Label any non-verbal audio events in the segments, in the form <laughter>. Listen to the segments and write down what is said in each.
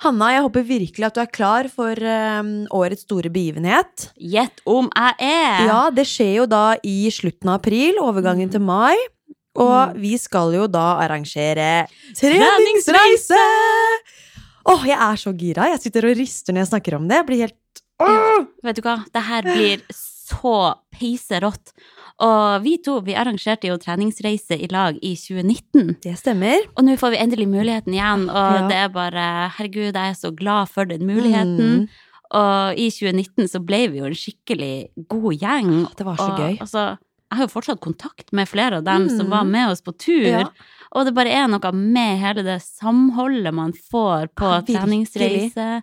Hanna, jeg håper virkelig at du er klar for um, årets store begivenhet. Gjett om jeg er! Ja, det skjer jo da i slutten av april, overgangen til mai. Og vi skal jo da arrangere treningsreise! Åh, jeg er så gira. Jeg sitter og rister når jeg snakker om det. Jeg blir helt Åh! Vet du hva, det her blir så peiserått. Og vi to vi arrangerte jo treningsreise i lag i 2019. Det stemmer. Og nå får vi endelig muligheten igjen, og Ja. det er bare Herregud, jeg er så glad for den muligheten. Mm. Og i 2019 så ble vi jo en skikkelig god gjeng. Det var så og, gøy. Altså, jeg har jo fortsatt kontakt med flere av dem som Mm. var med oss på tur. Ja. Og det bare er noe med hele det samholdet man får på Ja, treningsreise.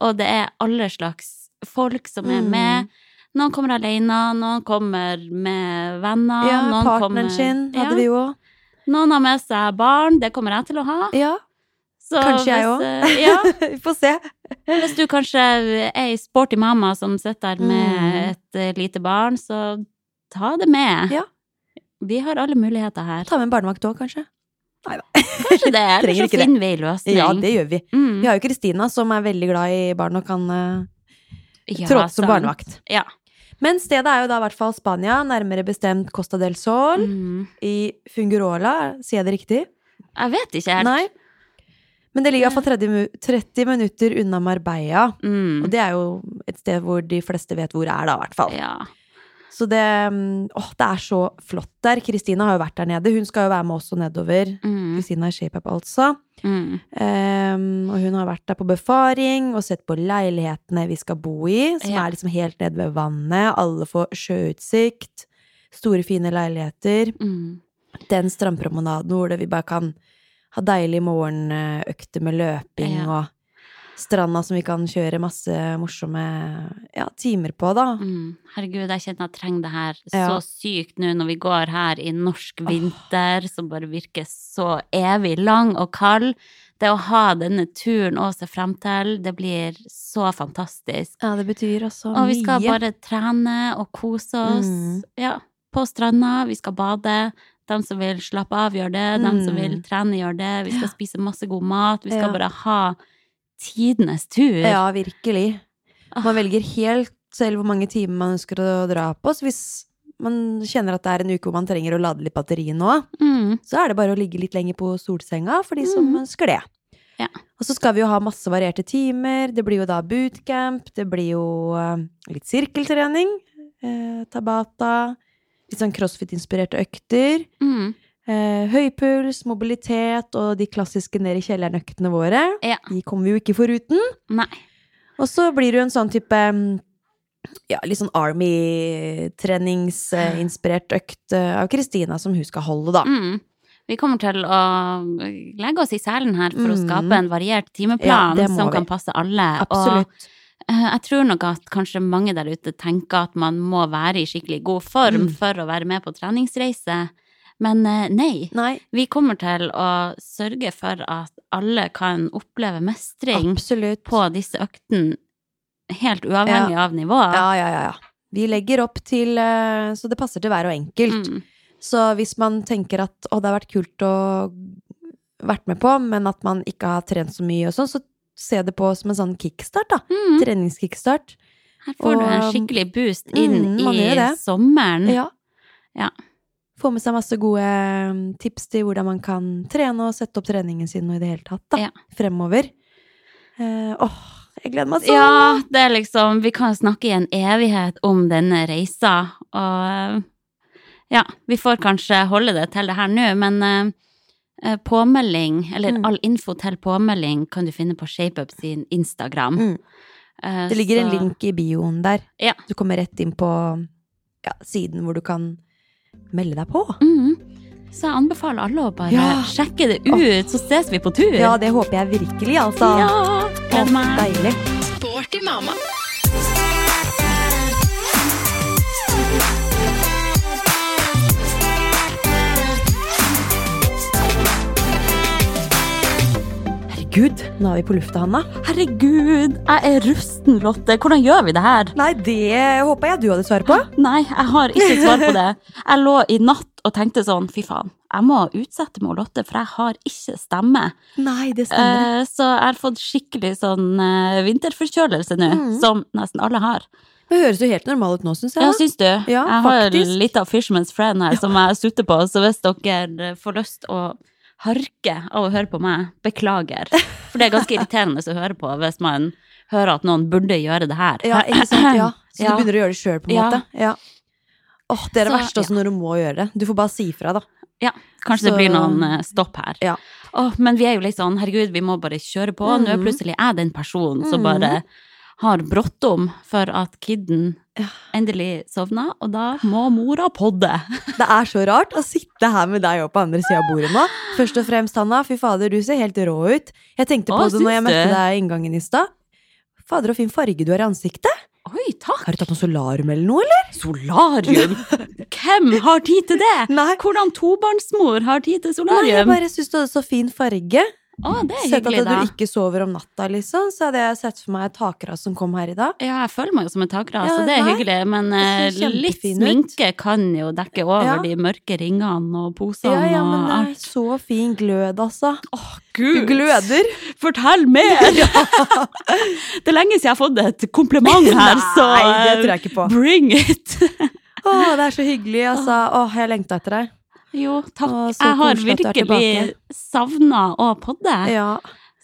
Og det er alle slags folk som er Mm. Noen kommer alene, noen kommer med venner. Ja, noen partneren kommer, sin hadde ja. vi jo òg. Noen har med seg barn, det kommer jeg til å ha. Ja, Så kanskje jeg òg. eh, Ja, <laughs> vi får se. hvis du kanskje er ei sporty mamma som sitter der med Mm. et eh, lite barn, så ta det med. Ja. Vi har alle muligheter her. Ta med en barnevakt òg, kanskje. Kanskje det, <laughs> eller så finner vi en løsning. Ja, det gjør vi. Mm. Vi har jo Kristina, som er veldig glad i barn og kan uh, Ja, trådte som barnevakt. Ja. Men stedet er jo da i hvert fall Spania, nærmere bestemt Costa del Sol, Mm. i Fungurola, sier jeg det riktig? Jeg vet ikke helt. Nei. Men det ligger iallfall 30, mu- 30 minutter unna Marbella. Mm. Og det er jo et sted hvor de fleste vet hvor det er, da, i hvert fall. Ja. Så det mm, Åh, det er så flott der. Kristina har jo vært der nede. Hun skal jo være med også nedover. Mm. Kristina i ShapeUp, altså. Mm. Um, og hun har vært der på befaring og sett på leilighetene vi skal bo i, som Ja. er liksom helt nede ved vannet. Alle får sjøutsikt. Store, fine leiligheter. Mm. Den strandpromenaden hvor vi bare kan ha deilige morgenøkter med løping Ja. og stranda som vi kan kjøre masse morsomme ja, timer på, da. Mm. Herregud, jeg kjenner jeg trenger det her Ja. så sykt nå når vi går her i norsk vinter, som bare virker så evig lang og kald. Det å ha denne turen å se frem til, det blir så fantastisk. Ja, det betyr også mye. Og vi skal bare trene og kose oss. Mm. Ja, på stranda. Vi skal bade. De som vil slappe av, gjør det. De som Mm. vil trene, gjør det. Vi skal spise masse god mat. Vi skal Ja. bare ha tidenes tur. Ja, virkelig. Ah. Man velger helt selv hvor mange timer man ønsker å dra på. Så hvis man kjenner at det er en uke hvor man trenger å lade litt batteri nå, Mm. så er det bare å ligge litt lenger på solsenga for de som Mm. ønsker det. Ja. Og så skal vi jo ha masse varierte timer. Det blir jo da bootcamp, det blir jo eh, litt sirkeltrening, eh, tabata, litt sånn crossfit-inspirerte økter. Mm. Eh, høy puls, mobilitet og de klassiske ned i kjelleren-øktene våre. Ja. De kommer vi jo ikke foruten. Nei. Og så blir du en sånn type mm, ja, litt sånn Army-treningsinspirert økt eh, av Kristina som hun skal holde, da. Mm. Vi kommer til å legge oss i selen her for å Mm. skape en variert timeplan ja, som vi. kan passe alle. Absolutt. Og eh, jeg tror nok at kanskje mange der ute tenker at man må være i skikkelig god form Mm. for å være med på treningsreise. Men eh, nei. Nei, Vi kommer til å sørge for at alle kan oppleve mestring absolutt. på disse øktene, helt uavhengig av nivået. Ja, ja, ja, ja. Vi legger opp til eh, Så det passer til hver og enkelt. Mm. Så hvis man tenker at å, det har vært kult å vært med på, men at man ikke har trent så mye og sånn, så se det på som en sånn kickstart, da. Mm. Treningskickstart. Her får du en skikkelig boost inn Mm, i sommeren. Ja. Ja. Få med seg masse gode eh, tips til hvordan man kan trene og sette opp treningen sin og i det hele tatt, da. Ja. Fremover. Eh, åh, jeg gleder meg sånn! Ja, det er liksom Vi kan snakke i en evighet om denne reisa, og ja, vi får kanskje holde det til det her nå, men eh, påmelding, eller Mm. all info til påmelding, kan du finne på ShapeUp sin Instagram. Mm. Eh, Det ligger en link i bioen der. Ja. Du kommer rett inn på ja, siden hvor du kan melde deg på. Mm. Så jeg anbefaler alle å bare Ja. sjekke det ut, så ses vi på tur. Ja, det håper jeg virkelig, altså. Ja. Gleder meg. Deilig. Sporty mamma. Herregud, nå er vi på lufta, Hanna. Herregud, jeg er rusten, Lotte. Hvordan gjør vi det her? Nei, det håpa jeg du hadde svar på. <laughs> Nei, jeg har ikke svar på det. Jeg lå i natt og tenkte sånn, fy faen, jeg må utsette meg og Lotte, for jeg har ikke stemme. Nei, det stemmer. Eh, så jeg har fått skikkelig sånn eh, vinterforkjølelse nå, Mm. som nesten alle har. Det høres jo helt normal ut nå, syns jeg. Ja, syns du? Ja, jeg har litt av Fisherman's Friend her som jeg sutter på, så hvis dere får lyst å harke av å høre på meg, beklager. For det er ganske irriterende å høre på hvis man hører at noen burde gjøre det her. Ja, ikke sant? Ja. Så du begynner å gjøre det sjøl, på en Ja. måte? Ja. Åh, det er det Så, verste også når du må gjøre det. Du får bare si ifra, da. Ja, kanskje Så- det blir noen eh, stopp her. Ja. Åh, men vi er jo litt sånn, herregud, vi må bare kjøre på. Nå er plutselig jeg den personen som bare bare har bråttom for at kidden endelig sovna, og da må mora podde. Det er så rart å sitte her med deg og på andre sida av bordet nå. Først og fremst, Hanna, fy fader, du ser helt rå ut. Jeg tenkte på Å, det når jeg møtte deg i inngangen i stad. Fader, så fin farge du har i ansiktet. Oi, takk! Har du tatt noe solarium eller noe, eller? Solarium! Hvem har tid til det? <laughs> Nei. Hvordan tobarnsmor har tid til solarium? Nei, jeg bare syns du hadde så fin farge. Det er Sett at du ikke sover om natta, liksom, så hadde jeg sett for meg takras som kom her i dag. Ja, jeg føler meg jo som en takras, Ja, så det er nei, hyggelig. Men det eh, litt sminke ut. kan jo dekke over Ja. de mørke ringene og posene Ja, ja, men det er alt. så fin glød, altså. Gud, Du gløder. Fortell mer! <laughs> det er lenge siden jeg har fått et kompliment <laughs> her, så Nei, det eh, tror jeg ikke på. bring it! Å, det er så hyggelig, altså. Å, jeg lengta etter deg. Jo, takk. Jeg har virkelig savna å podde. Ja.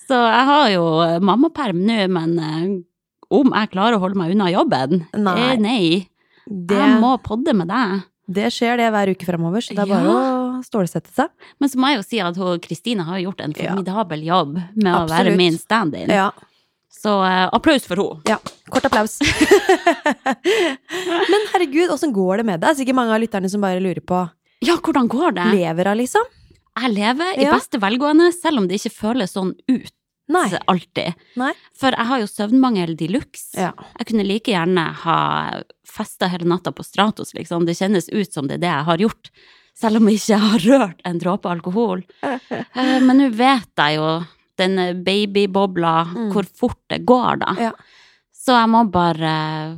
Så jeg har jo eh, mammaperm nå, men eh, om jeg klarer å holde meg unna jobben? Nei. Eh, nei. Det, Jeg må podde med deg. det skjer det hver uke fremover, så det er bare Ja. å stålsette seg. Men så må jeg jo si at Kristine har gjort en formidabel jobb med å være min stand-in. Ja. Så eh, applaus for henne. ja. Kort applaus. <laughs> <laughs> Men herregud, åssen går det med deg? Sikkert mange av lytterne som bare lurer på Ja, hvordan går det? Lever hun, liksom? Jeg lever i Ja. beste velgående, selv om det ikke føles sånn ut Nei. alltid. Nei. For jeg har jo søvnmangel de luxe. Ja. Jeg kunne like gjerne ha festa hele natta på Stratos, liksom. Det kjennes ut som det er det jeg har gjort. Selv om jeg ikke har rørt en dråpe alkohol. <laughs> Eh, Men nå vet jeg jo den babybobla, Mm. hvor fort det går, da. Ja. Så jeg må bare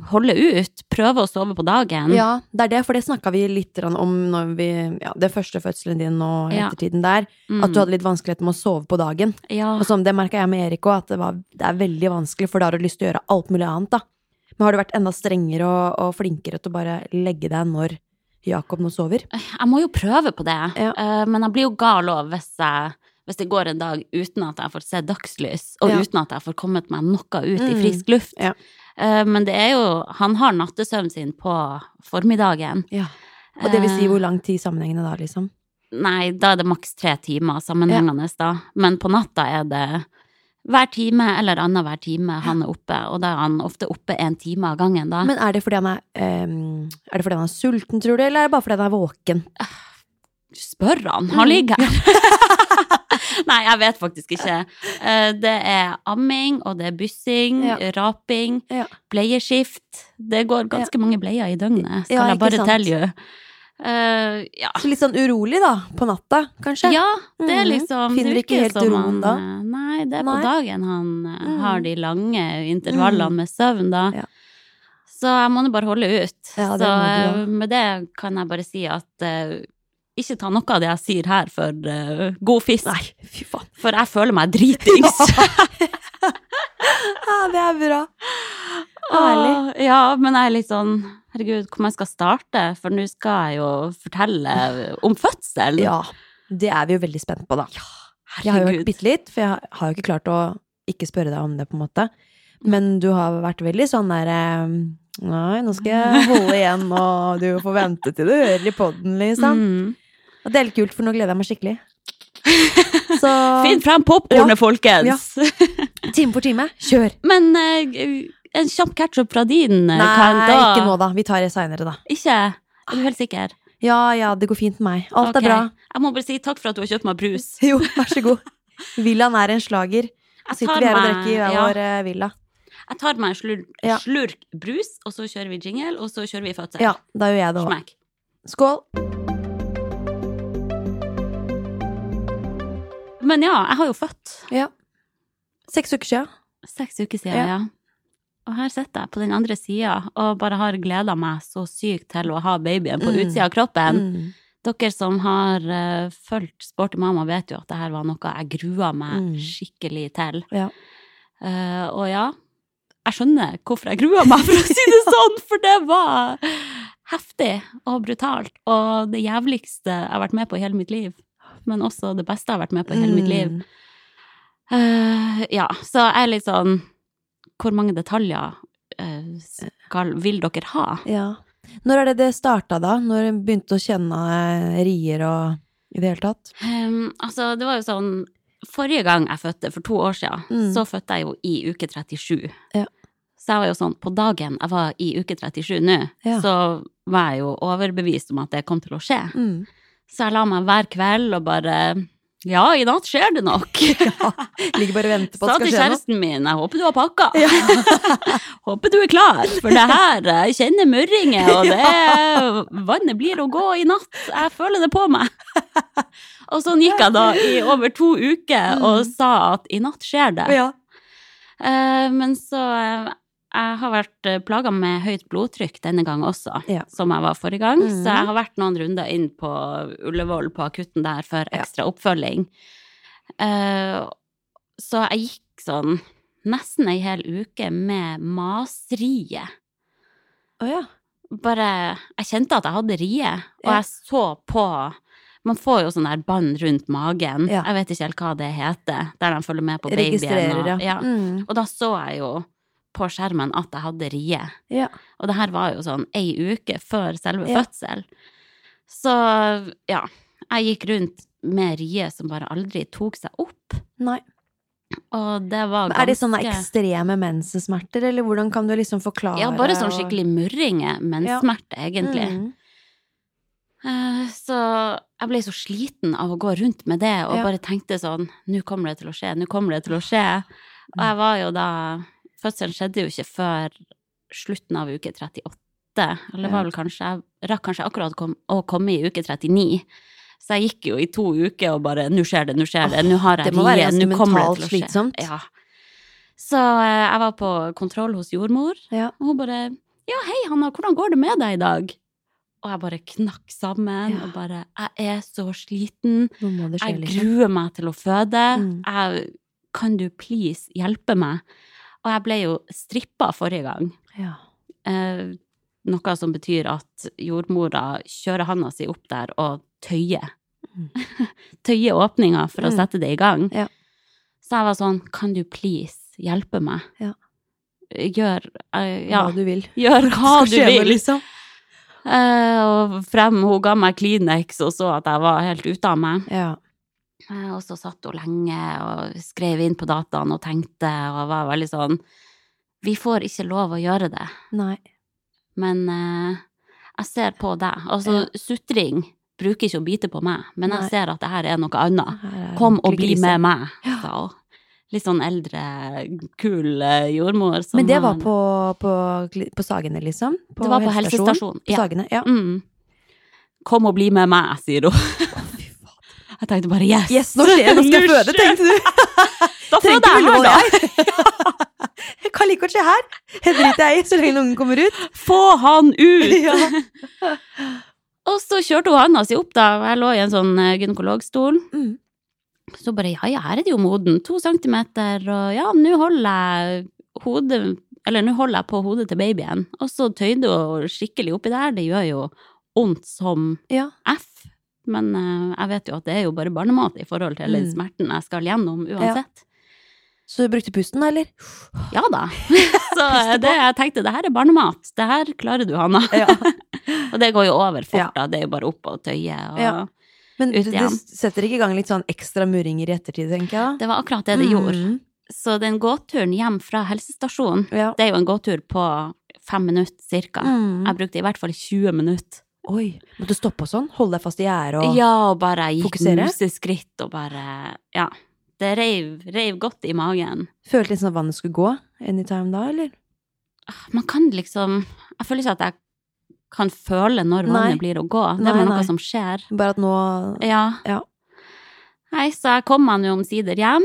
holde ut. Prøve å sove på dagen. Ja, det er det, for det snakka vi litt om når vi Ja, det første fødselen din og ettertiden der. Mm. At du hadde litt vanskeligheter med å sove på dagen. ja. Og sånn, det merka jeg med Erik òg, at det, var, det er veldig vanskelig, for da har du lyst til å gjøre alt mulig annet, da. Men har du vært enda strengere og, og flinkere til å bare legge deg når Jakob nå sover? Jeg må jo prøve på det, Ja. Eh, men jeg blir jo gal òg hvis, jeg- hvis det går en dag uten at jeg får se dagslys, og Ja. uten at jeg får kommet meg noe ut i Mm. frisk luft. Ja. Eh, Men det er jo Han har nattesøvn sin på formiddagen. Ja. Og det vil si Eh, hvor lang tid sammenhengende da, liksom? Nei, da er det maks tre timer sammenhengende, da. Men på natta er det hver time eller annenhver time han er oppe, og da er han ofte oppe en time av gangen, da. Men er det fordi han er um, Er det fordi han er sulten, tror du, eller er det bare fordi han er våken? Spør han, Mm. han ligger her. <laughs> <laughs> Nei, jeg vet faktisk ikke. Eh, Det er amming, og det er byssing, Ja. raping, Ja. bleieskift. Det går ganske mange bleier i døgnet, skal Ja, jeg bare telle tell you. Uh, ja. Så litt sånn urolig, da, på natta, kanskje? ja, det er liksom liksom Finner det er ikke helt roen da? eh, Nei, det er Nei. på dagen han eh, Mhm. har de lange intervallene mm. med søvn, da. Ja. Så jeg må nå bare holde ut. Ja, det Så eh, med det kan jeg bare si at eh, ikke ta noe av det jeg sier her for uh, god fisk. Nei, fy faen. For jeg føler meg dritings. <laughs> Ja, det er bra. Herlig. Åh, Ja, men jeg er litt sånn Herregud, hvor jeg skal starte? For nå skal jeg jo fortelle om fødsel. Ja, det er vi jo veldig spent på, da. Jeg har jo hørt bitte litt, for jeg har jo ikke klart å ikke spørre deg om det, på en måte. Men du har vært veldig sånn der eh, Nei, nå skal jeg <laughs> holde igjen, og du får vente til du hører i poden, liksom. Mm. Og det er litt kult, for nå gleder jeg meg skikkelig. <laughs> Så Finn frem popkornet, folkens! time for time, kjør! Men uh, en kjapp catch-up fra din eh, Nei, kan da ikke nå, da. Vi tar det seinere, da. Ikke? Er du helt sikker? Ja ja, det går fint med meg. Alt okay. er bra. Jeg må bare si takk for at du har kjøpt meg brus. <laughs> Jo, vær så god. Villaen er en slager. Jeg Sitter vi her og drikker i hver ja. vår eh, villa. Jeg tar meg en slurk, Ja. slurk brus, og så kjører vi jingle, og så kjører vi fødsel. Ja, da gjør jeg det òg. Skål. Men ja, jeg har jo født. Ja. Seks uker siden. Seks uker siden, Ja. ja. Og her sitter jeg på den andre sida og bare har gleda meg så sykt til å ha babyen på Mm. utsida av kroppen. Mm. Dere som har uh, fulgt Sporty mamma, vet jo at det her var noe jeg grua meg Mm. skikkelig til. Ja. Uh, og ja, jeg skjønner hvorfor jeg grua meg, for å si det <laughs> sånn, for det var heftig og brutalt. Og det jævligste jeg har vært med på i hele mitt liv. Men også det beste jeg har vært med på i hele mitt liv. Eh, ja, så jeg er litt sånn Hvor mange detaljer uh, skal, vil dere ha? Ja. Når er det det starta, da? Når du begynte å kjenne rier og i det hele tatt? Um, altså, det var jo sånn Forrige gang jeg fødte, for to år siden, Mm. så fødte jeg jo i uke 37. Ja. Så jeg var jo sånn, på dagen jeg var i uke 37 nå, Ja. så var jeg jo overbevist om at det kom til å skje. Mm. Så jeg la meg hver kveld og bare Ja, i natt skjer det nok. <laughs> Ja, Ligger bare og venter på at det skal skje noe. Sa til kjæresten min jeg håper du har pakka. Ja. <laughs> håper du er klar, for det her Jeg kjenner murringer, og <laughs> det Vannet blir å gå i natt. Jeg føler det på meg. Og sånn gikk jeg da i over to uker og sa at i natt skjer det. Ja. Eh, Men så eh, Jeg har vært plaga med høyt blodtrykk denne gang også, Ja. som jeg var forrige gang. Mm. Så jeg har vært noen runder inn på Ullevål på akutten der for Ja. ekstra oppfølging. Uh, Så jeg gikk sånn nesten ei hel uke med masrie. Å ja. Bare Jeg kjente at jeg hadde rie, og Ja. jeg så på Man får jo sånn der bånd rundt magen. Ja. Jeg vet ikke helt hva det heter, der de følger med på babyen. Og- ja. ja. Mm. Og da så jeg jo på skjermen at jeg hadde rie. ja. Og det her var jo sånn ei uke før selve Ja. fødsel. Så ja, jeg gikk rundt med rie som bare aldri tok seg opp. Nei. Og det var Men er det sånne ekstreme mensensmerter, eller hvordan kan du liksom forklare Ja, bare sånn skikkelig murringe, menssmerte, egentlig. Mm. Eh, Så jeg ble så sliten av å gå rundt med det, og Ja. bare tenkte sånn Nå kommer det til å skje, nå kommer det til å skje. Og jeg var jo da Fødselen skjedde jo ikke før slutten av uke 38. Eller var vel kanskje Jeg rakk kanskje akkurat kom, å komme i uke 39. Så jeg gikk jo i to uker og bare Nå skjer det, nå skjer det, nå har jeg ganske nå kommer det til å skje. slitsomt. Ja. Så eh, jeg var på kontroll hos jordmor, Ja. og hun bare Ja, hei, Hanna, hvordan går det med deg i dag? Og jeg bare knakk sammen Ja. og bare Jeg er så sliten. Jeg liksom. gruer meg til å føde. Mm. Jeg, kan du please hjelpe meg? Og jeg ble jo strippa forrige gang. Ja. Eh, noe som betyr at jordmora kjører handa si opp der og tøyer. Mm. <laughs> tøyer åpninga for å Mm. sette det i gang. Ja. Så jeg var sånn, kan du please hjelpe meg? Ja. Gjør eh, Ja, Hva du vil. gjør hva du vil. liksom. Eh, og frem, hun ga meg Kleenex og så at jeg var helt ute av meg. Ja. Eh, Og så satt hun lenge og skrev inn på dataen og tenkte og var veldig sånn Vi får ikke lov å gjøre det, Nei. men eh, jeg ser på deg. Altså, Ja. sutring bruker ikke å bite på meg, men Nei. jeg ser at det her er noe annet. Er Kom og bli med meg, Ja. sa hun. Litt sånn eldre, kul eh, jordmor. som Men det var på, på, på Sagene, liksom? Det var på helsestasjonen. På Ja. Sagene, ja. Mm. Kom og bli med meg, sier hun. <laughs> Jeg tenkte bare yes! Yes, nå skjer det! Nå skal jeg føde, tenkte du. <laughs> Da Trenger du ikke jeg her, Ullevål, da! <laughs> jeg. Jeg kan like godt skje her. Det driter jeg i, så lenge ungen kommer ut. Få han ut! <laughs> Ja. Og så kjørte hun handa si opp, da. Jeg lå i en sånn eh, gynekologstol. Mm. Så bare ja, ja, her er det jo moden. To centimeter, og ja, nå holder jeg hodet Eller nå holder jeg på hodet til babyen. Og så tøyde hun skikkelig oppi der. Det gjør jo vondt som ja. F. Men eh, jeg vet jo at det er jo bare barnemat i forhold til den Mm. smerten jeg skal gjennom uansett. Så du brukte pusten, da, eller? Ja, da. <laughs> Så eh, det, jeg tenkte det her er barnemat. Det her klarer du, Hanna. Ja. <laughs> Og det går jo over fort, Ja. da. Det er jo bare opp og tøye. Og Ja. Men Ut igjen igjen. det setter ikke i gang litt sånn ekstra murringer i ettertid, tenker jeg. Det var akkurat det det gjorde. Mm. Så den gåturen hjem fra helsestasjonen, Ja. det er jo en gåtur på fem minutter cirka. Mm. Jeg brukte i hvert fall 20 minutter. Oi. Måtte stoppe og sånn? Holde deg fast i gjerdet og Ja, og bare gikk Fokusere? museskritt og bare Ja. det reiv, reiv godt i magen. Følte liksom at vannet skulle gå anytime da, eller? Man kan liksom Jeg føler ikke at jeg kan føle når Nei. vannet blir å gå. Det Nei, er bare nei. noe som skjer. Bare at nå Ja. Ja. Nei, så jeg kom meg nå omsider hjem,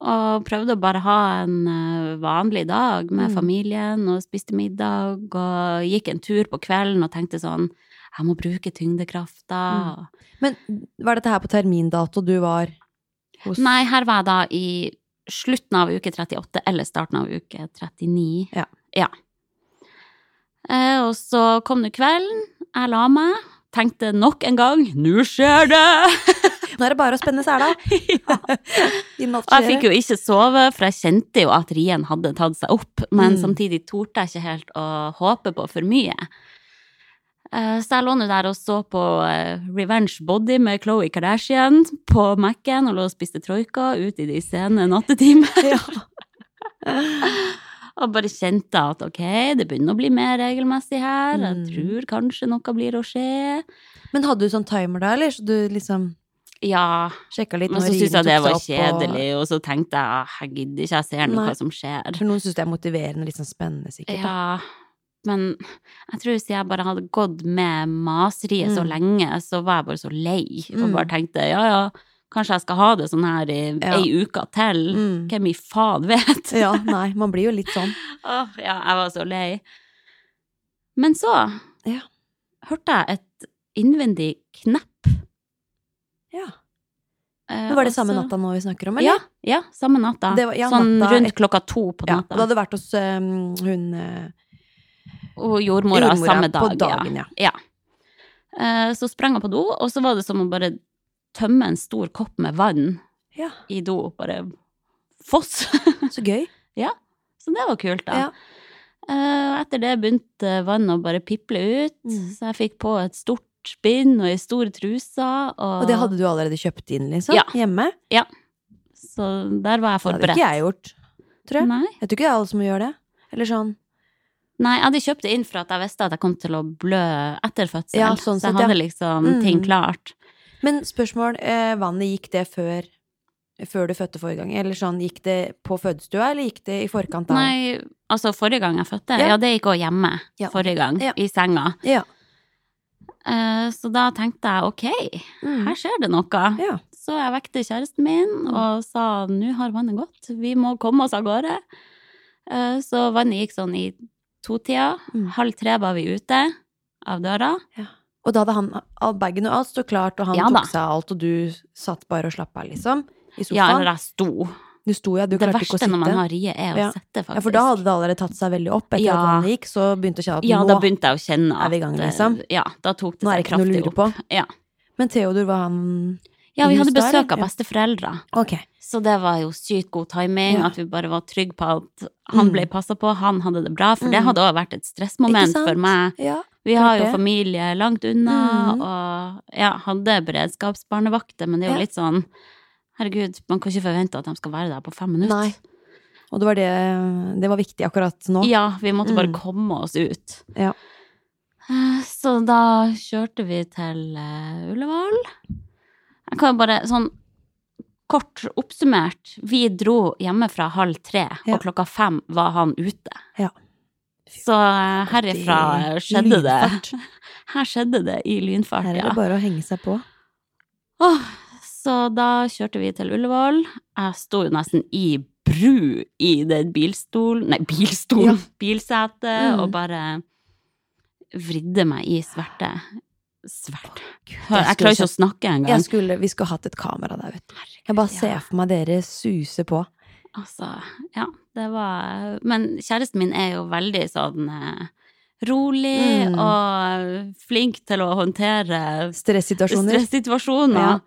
og prøvde å bare ha en eh, vanlig dag med Mm. familien, og spiste middag, og gikk en tur på kvelden og tenkte sånn Jeg må bruke tyngdekrafta. Men var dette her på termindato du var hos Nei, her var jeg da i slutten av uke 38 eller starten av uke 39. Ja. Eh, og så kom det kvelden, jeg la meg, tenkte nok en gang 'nå skjer det'! Nå er det bare å spenne sela. <laughs> ja. Og jeg fikk jo ikke sove, for jeg kjente jo at rien hadde tatt seg opp, men Mm. samtidig torde jeg ikke helt å håpe på for mye. Eh, Så jeg lå nå der og så på eh, Revenge Body med Khloe Kardashian på Mac-en og lå og spiste troika ute i de sene nattetimer. Ja. <laughs> Og bare kjente at ok, det begynner å bli mer regelmessig her. Jeg Mm. tror kanskje noe blir å skje. Men hadde du sånn timer da, eller? Så du liksom Ja, men så syntes jeg det var kjedelig, og- og så tenkte jeg jeg gidder ikke, jeg ser nå Nei. hva som skjer. For noen syns det er motiverende, litt sånn spennende, sikkert. Ja, men jeg tror hvis jeg bare hadde gått med maseriet så Mm. lenge, så var jeg bare så lei, og Mm. bare tenkte ja ja, kanskje jeg skal ha det sånn her i Ja. ei uke til. Mm. Hvem i faen vet? Ja, nei, man blir jo litt sånn. <laughs> Åh, ja, jeg var så lei. Men så Ja. hørte jeg et innvendig knepp. Ja. eh, Men var det samme natta nå vi snakker om, eller? Ja, ja, samme natta. Var- ja, sånn natta rundt klokka to på natta. Ja, da hadde du vært hos um, hun eh, Og jordmora, jordmora samme dag. på dagen, ja. ja. Eh, Så sprang jeg på do, og så var det som å bare tømme en stor kopp med vann Ja, i do. Bare foss. <laughs> så gøy. Så det var kult, da. Ja. Eh, Etter det begynte vannet å bare piple ut, Mm. så jeg fikk på et stort bind og ei stor truse. Og, Og det hadde du allerede kjøpt inn, liksom? Ja. Hjemme? Så der var jeg forberedt. Det hadde ikke jeg gjort, tror jeg. Nei. Jeg tror ikke det er alle som gjør det. Eller sånn Nei, jeg hadde kjøpt det inn for at jeg visste at jeg kom til å blø etter fødsel. Ja, sånn så jeg sett, ja. hadde liksom ting Mm. klart. Men spørsmål, eh, vannet gikk det før, før du fødte forrige gang? Eller sånn, gikk det på fødestua, eller gikk det i forkant av? Nei, altså forrige gang jeg fødte, Ja. ja, det gikk også hjemme Ja. forrige gang, Ja. i senga. Ja. Eh, så da tenkte jeg ok, Mm. her skjer det noe. Ja. Så jeg vekte kjæresten min Mm. og sa nå har vannet gått, vi må komme oss av gårde. Eh, så vannet gikk sånn i to-tida. Mm. Halv tre var vi ute av døra. Og da hadde han all bagen og alt stod klart, og han Ja tok seg av alt, og du satt bare og slapp av, liksom? I Ja, sofaen? eller jeg sto. du sto, ja. Du Det verste når man har rie, er å Ja. sette, faktisk. Ja, for da hadde det allerede tatt seg veldig opp. Etter Ja. at vannet gikk, så begynte å kjenne at Ja, nå da begynte jeg å kjenne er vi i gang, at, liksom. Ja, da tok det seg kraftig opp. på. Ja. Men Theodor, var han ja, vi hadde besøk av besteforeldre. Ok. Så det var jo sykt god timing, Ja. at vi bare var trygge på at han Mm. ble passa på, han hadde det bra, for det Mm. hadde òg vært et stressmoment for meg. Ja. Vi har jo familie langt unna, Mm. og ja, hadde beredskapsbarnevakter, men det er jo litt sånn Herregud, man kan ikke forvente at de skal være der på fem minutter. Nei. Og det var, det, det var viktig akkurat nå. Ja, vi måtte bare Mm. komme oss ut. Ja. Eh, Så da kjørte vi til eh, Ullevål. Kan bare sånn kort oppsummert, vi dro hjemmefra halv tre, Ja. og klokka fem var han ute. Ja. Så eh, herifra skjedde det. <laughs> Her skjedde det i lynfart, Her er det bare å henge seg på. Åh, så da kjørte vi til Ullevål. Jeg sto jo nesten i bru i den bilstolen Nei, bilstolen! Ja. Bilsetet, Mm. og bare vridde meg i sverte. Sverte. Jeg klarer ikke å snakke engang. Skulle, vi skulle hatt et kamera der, vet du. Jeg bare ser for meg dere suse på. Altså, ja, det var Men kjæresten min er jo veldig sånn eh, rolig Mm. og flink til å håndtere Stressituasjoner. stressituasjoner. Ja,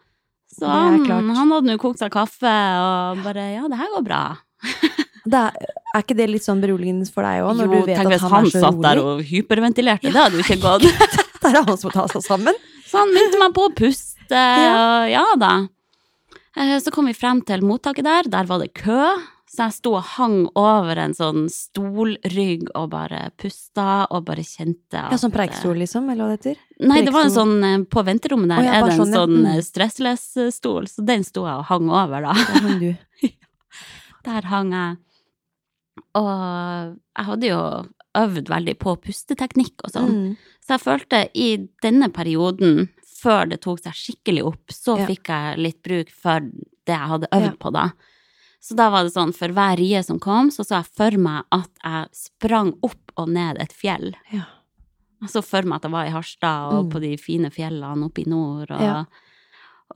Så han, han hadde nå kokt seg kaffe og bare Ja, det her går bra. <laughs> Det er, er ikke det litt sånn beroligende for deg òg, når jo, du vet at han, han, er så satt der og hyperventilerte. Det hadde jo ikke gått. <laughs> Det er han som må ta seg sammen. Så han minte meg på å puste, <laughs> Ja. og ja da. Eh, Så kom vi frem til mottaket der. Der var det kø. Så jeg sto og hang over en sånn stolrygg og bare pusta og bare kjente at Ja, sånn preikestol, liksom, eller hva det heter? Nei, det var en sånn eh, På venterommet der oh, ja, er det en sånn, ja. sånn Mm. eh, stressless-stol, så den sto jeg og hang over, da. Der hang du. <laughs> Der hang jeg. Og jeg hadde jo øvd veldig på pusteteknikk og sånn. Mm. Så jeg følte i denne perioden, før det tok seg skikkelig opp, så Ja. fikk jeg litt bruk for det jeg hadde øvd Ja. på da. Så da var det sånn, for hver rie som kom, så så jeg for meg at jeg sprang opp og ned et fjell. Ja. Jeg så for meg at jeg var i Harstad og Mm. på de fine fjellene oppe i nord, og, Ja.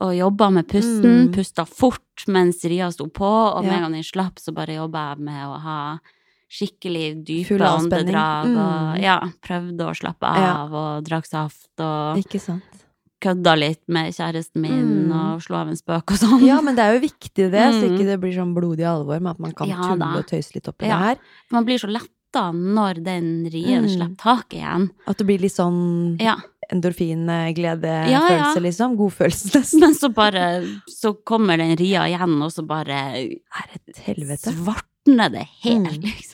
og jobba med pusten, Mm. pusta fort mens ria sto på, og med en gang den slapp, så bare jobba jeg med å ha skikkelig dype åndedrag mm. og ja, prøvde å slappe Ja. av, og drakk saft, og Ikke sant. kødda litt med kjæresten min, Mm. og slo av en spøk og sånn. Ja, men det er jo viktig det, så Mm. ikke det blir sånn blodig alvor med at man kan Ja, tulle da. og tøyse litt oppi Ja. det her. Man blir så letta når den rien Mm. slipper taket igjen. At det blir litt sånn Ja. endorfin-gledefølelse, Ja, ja. liksom. Godfølelse, <laughs> nesten. Men så bare Så kommer den ria igjen, og så bare Er et helvete. svartner det helt, Mm. liksom.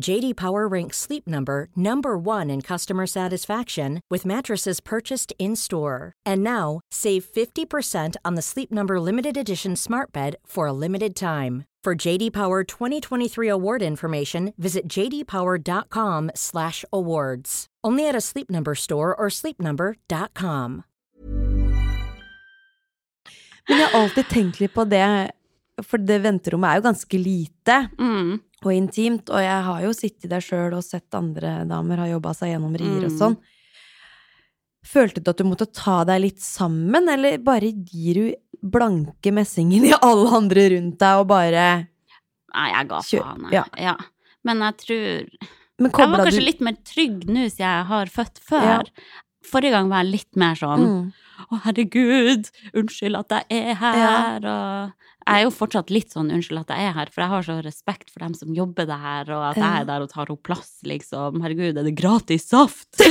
JD Power ranks Sleep Number number 1 in customer satisfaction with mattresses purchased in-store. And now, save 50% on the Sleep Number limited edition Smart Bed for a limited time. For JD Power 2023 award information, visit jdpower.com/awards. Only at a Sleep Number store or sleepnumber.com. Men jeg har alltid tenkt litt på det, for det venterommet er jo ganske lite Mm. Og intimt, og jeg har jo sittet der sjøl og sett andre damer ha jobba seg gjennom rier og Mm. sånn. Følte du at du måtte ta deg litt sammen, eller bare gir du blanke messingen i alle andre rundt deg og bare Nei, jeg ga faen, jeg. ja. Ja. Men jeg tror Men Jeg var kanskje du litt mer trygg nå siden jeg har født før. Ja. Forrige gang var jeg litt mer sånn mm. Å, herregud, unnskyld at jeg er her, og Jeg er jo fortsatt litt sånn unnskyld at jeg er her, for jeg har så respekt for dem som jobber der, og at jeg er der og tar opp plass, liksom. Herregud, er det gratis saft? <laughs>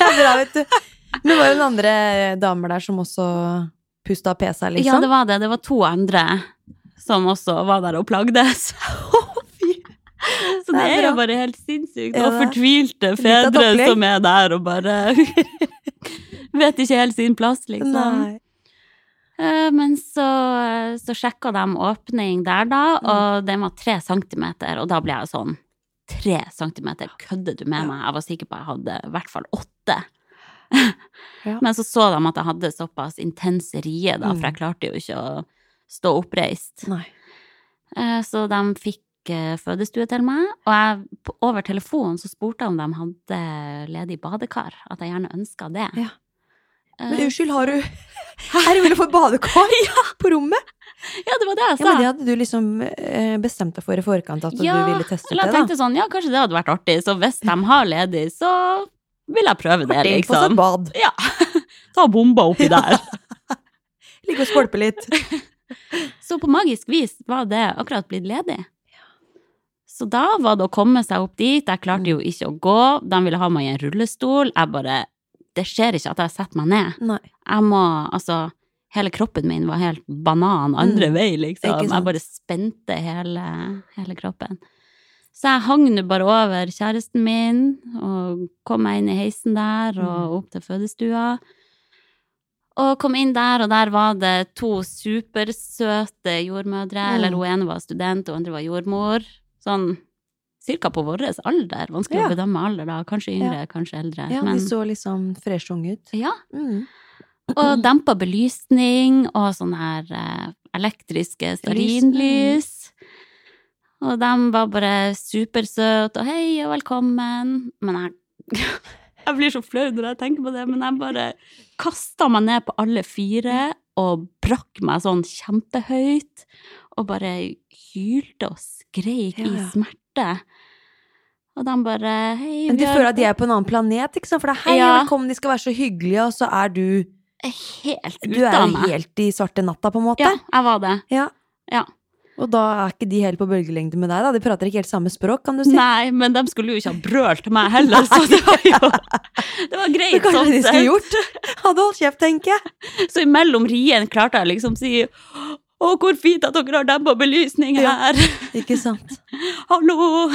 Ja, bra, vet du. Men var det noen andre damer der som også pusta pesa, liksom? Ja, det var det. Det var to andre som også var der og plagdes. <laughs> Så det Det er jo bare helt sinnssykt. Og fortvilte fedre som er der og bare <laughs> vet ikke helt sin plass, liksom. Nei. Eh, Men så, så sjekka de åpning der, da, Mm. og den var tre centimeter, og da ble jeg sånn Tre centimeter, kødder du med meg? Jeg var sikker på at jeg hadde i hvert fall åtte. <laughs> Ja. Men så så de at jeg hadde såpass intense rie, da, for Mm. jeg klarte jo ikke å stå oppreist. Nei. Eh, Så de fikk eh, fødestue til meg, og jeg, over telefonen så spurte jeg om de hadde ledig badekar, at jeg gjerne ønska det. Ja. Eh, Men unnskyld, har du Her <laughs> vil du få badekar <laughs> på rommet? Ja, det var det jeg sa. Ja, men det hadde du liksom eh, bestemt deg for i forkant at Ja, du ville teste Eller det, jeg da. tenkte sånn, ja, kanskje det hadde vært artig, så hvis de har ledig, så vil jeg prøve det, Artig, få liksom. bad. Ja. <laughs> Ta bomba oppi der. Ligge og skvalpe litt. Så på magisk vis var det akkurat blitt ledig. Så da var det å komme seg opp dit. Jeg klarte jo ikke å gå. De ville ha meg i en rullestol. Jeg bare Det skjer ikke at jeg setter meg ned. Nei. Jeg må Altså, hele kroppen min var helt banan andre Mm. vei, liksom. Jeg bare spente hele, hele kroppen. Så jeg hang nå bare over kjæresten min og kom meg inn i heisen der Mm. og opp til fødestua. Og kom inn der, og der var det to supersøte jordmødre. Mm. Eller hun ene var student, og hun andre var jordmor. Sånn cirka på vår alder. Vanskelig Ja. å bedømme alder, da. Kanskje yngre, kanskje eldre. Ja, men, de så liksom fresh unge ut. ja. Mm. Og dempa belysning og sånn her uh, elektriske stearinlys. Og de var bare supersøte og hei og velkommen. Men jeg <laughs> Jeg blir så flau når jeg tenker på det, men jeg bare kasta meg ned på alle fire og brakk meg sånn kjempehøyt. Og bare hylte og skreik Ja, i ja. smerte. Og de bare hei Men de føler at de er på en annen planet, ikke sant? For det er hei, Ja. velkommen, de skal være så hyggelige, og så er du helt Du ute er av jo meg. helt i svarte natta, på en måte. Ja, jeg var det. Ja. Ja. Og da er ikke de helt på bølgelengde med deg, da. De prater ikke helt samme språk, kan du si. Nei, men de skulle jo ikke ha brølt til meg heller, så det var jo Det var Det greit kanskje sånn de skulle gjort. Hadde holdt kjeft, tenker jeg. Så imellom rien klarte jeg liksom å si å, hvor fint at dere har dempa belysning Ja. her! Ikke sant. <laughs> Hallo!